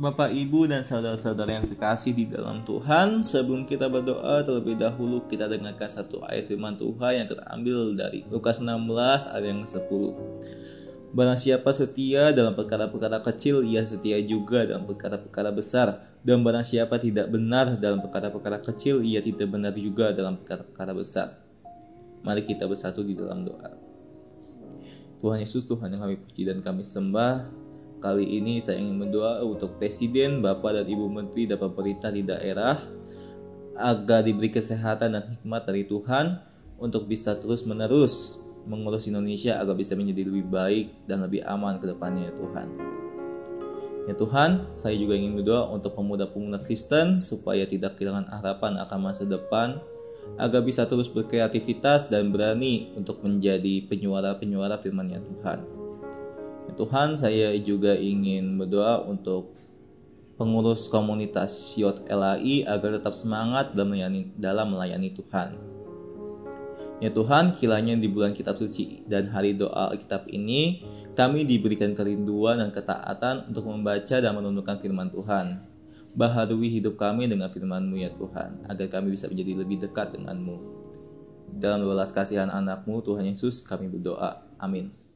Bapak, Ibu, dan saudara-saudara yang terkasih di dalam Tuhan, sebelum kita berdoa terlebih dahulu kita dengarkan satu ayat firman Tuhan yang terambil dari Lukas 16 ayat yang ke-10. Barang siapa setia dalam perkara-perkara kecil, ia setia juga dalam perkara-perkara besar. Dan barang siapa tidak benar dalam perkara-perkara kecil, ia tidak benar juga dalam perkara-perkara besar. Mari kita bersatu di dalam doa. Tuhan Yesus, Tuhan yang kami puji dan kami sembah, Kali ini saya ingin berdoa untuk Presiden, Bapak dan Ibu Menteri dan pemerintah di daerah agar diberi kesehatan dan hikmat dari Tuhan untuk bisa terus-menerus mengurus Indonesia agar bisa menjadi lebih baik dan lebih aman ke depannya ya Tuhan. Ya Tuhan, saya juga ingin berdoa untuk pemuda-pemuda Kristen supaya tidak kehilangan harapan akan masa depan agar bisa terus berkreativitas dan berani untuk menjadi penyuara-penyuara firman ya Tuhan. Ya Tuhan, saya juga ingin berdoa untuk pengurus komunitas Siot LAI agar tetap semangat dalam melayani, dalam melayani Tuhan. Ya Tuhan, kiranya di bulan kitab suci dan hari doa kitab ini, kami diberikan kerinduan dan ketaatan untuk membaca dan menundukkan firman Tuhan. Baharui hidup kami dengan firman-Mu ya Tuhan, agar kami bisa menjadi lebih dekat dengan-Mu. Dalam belas kasihan anakmu Tuhan Yesus kami berdoa. Amin.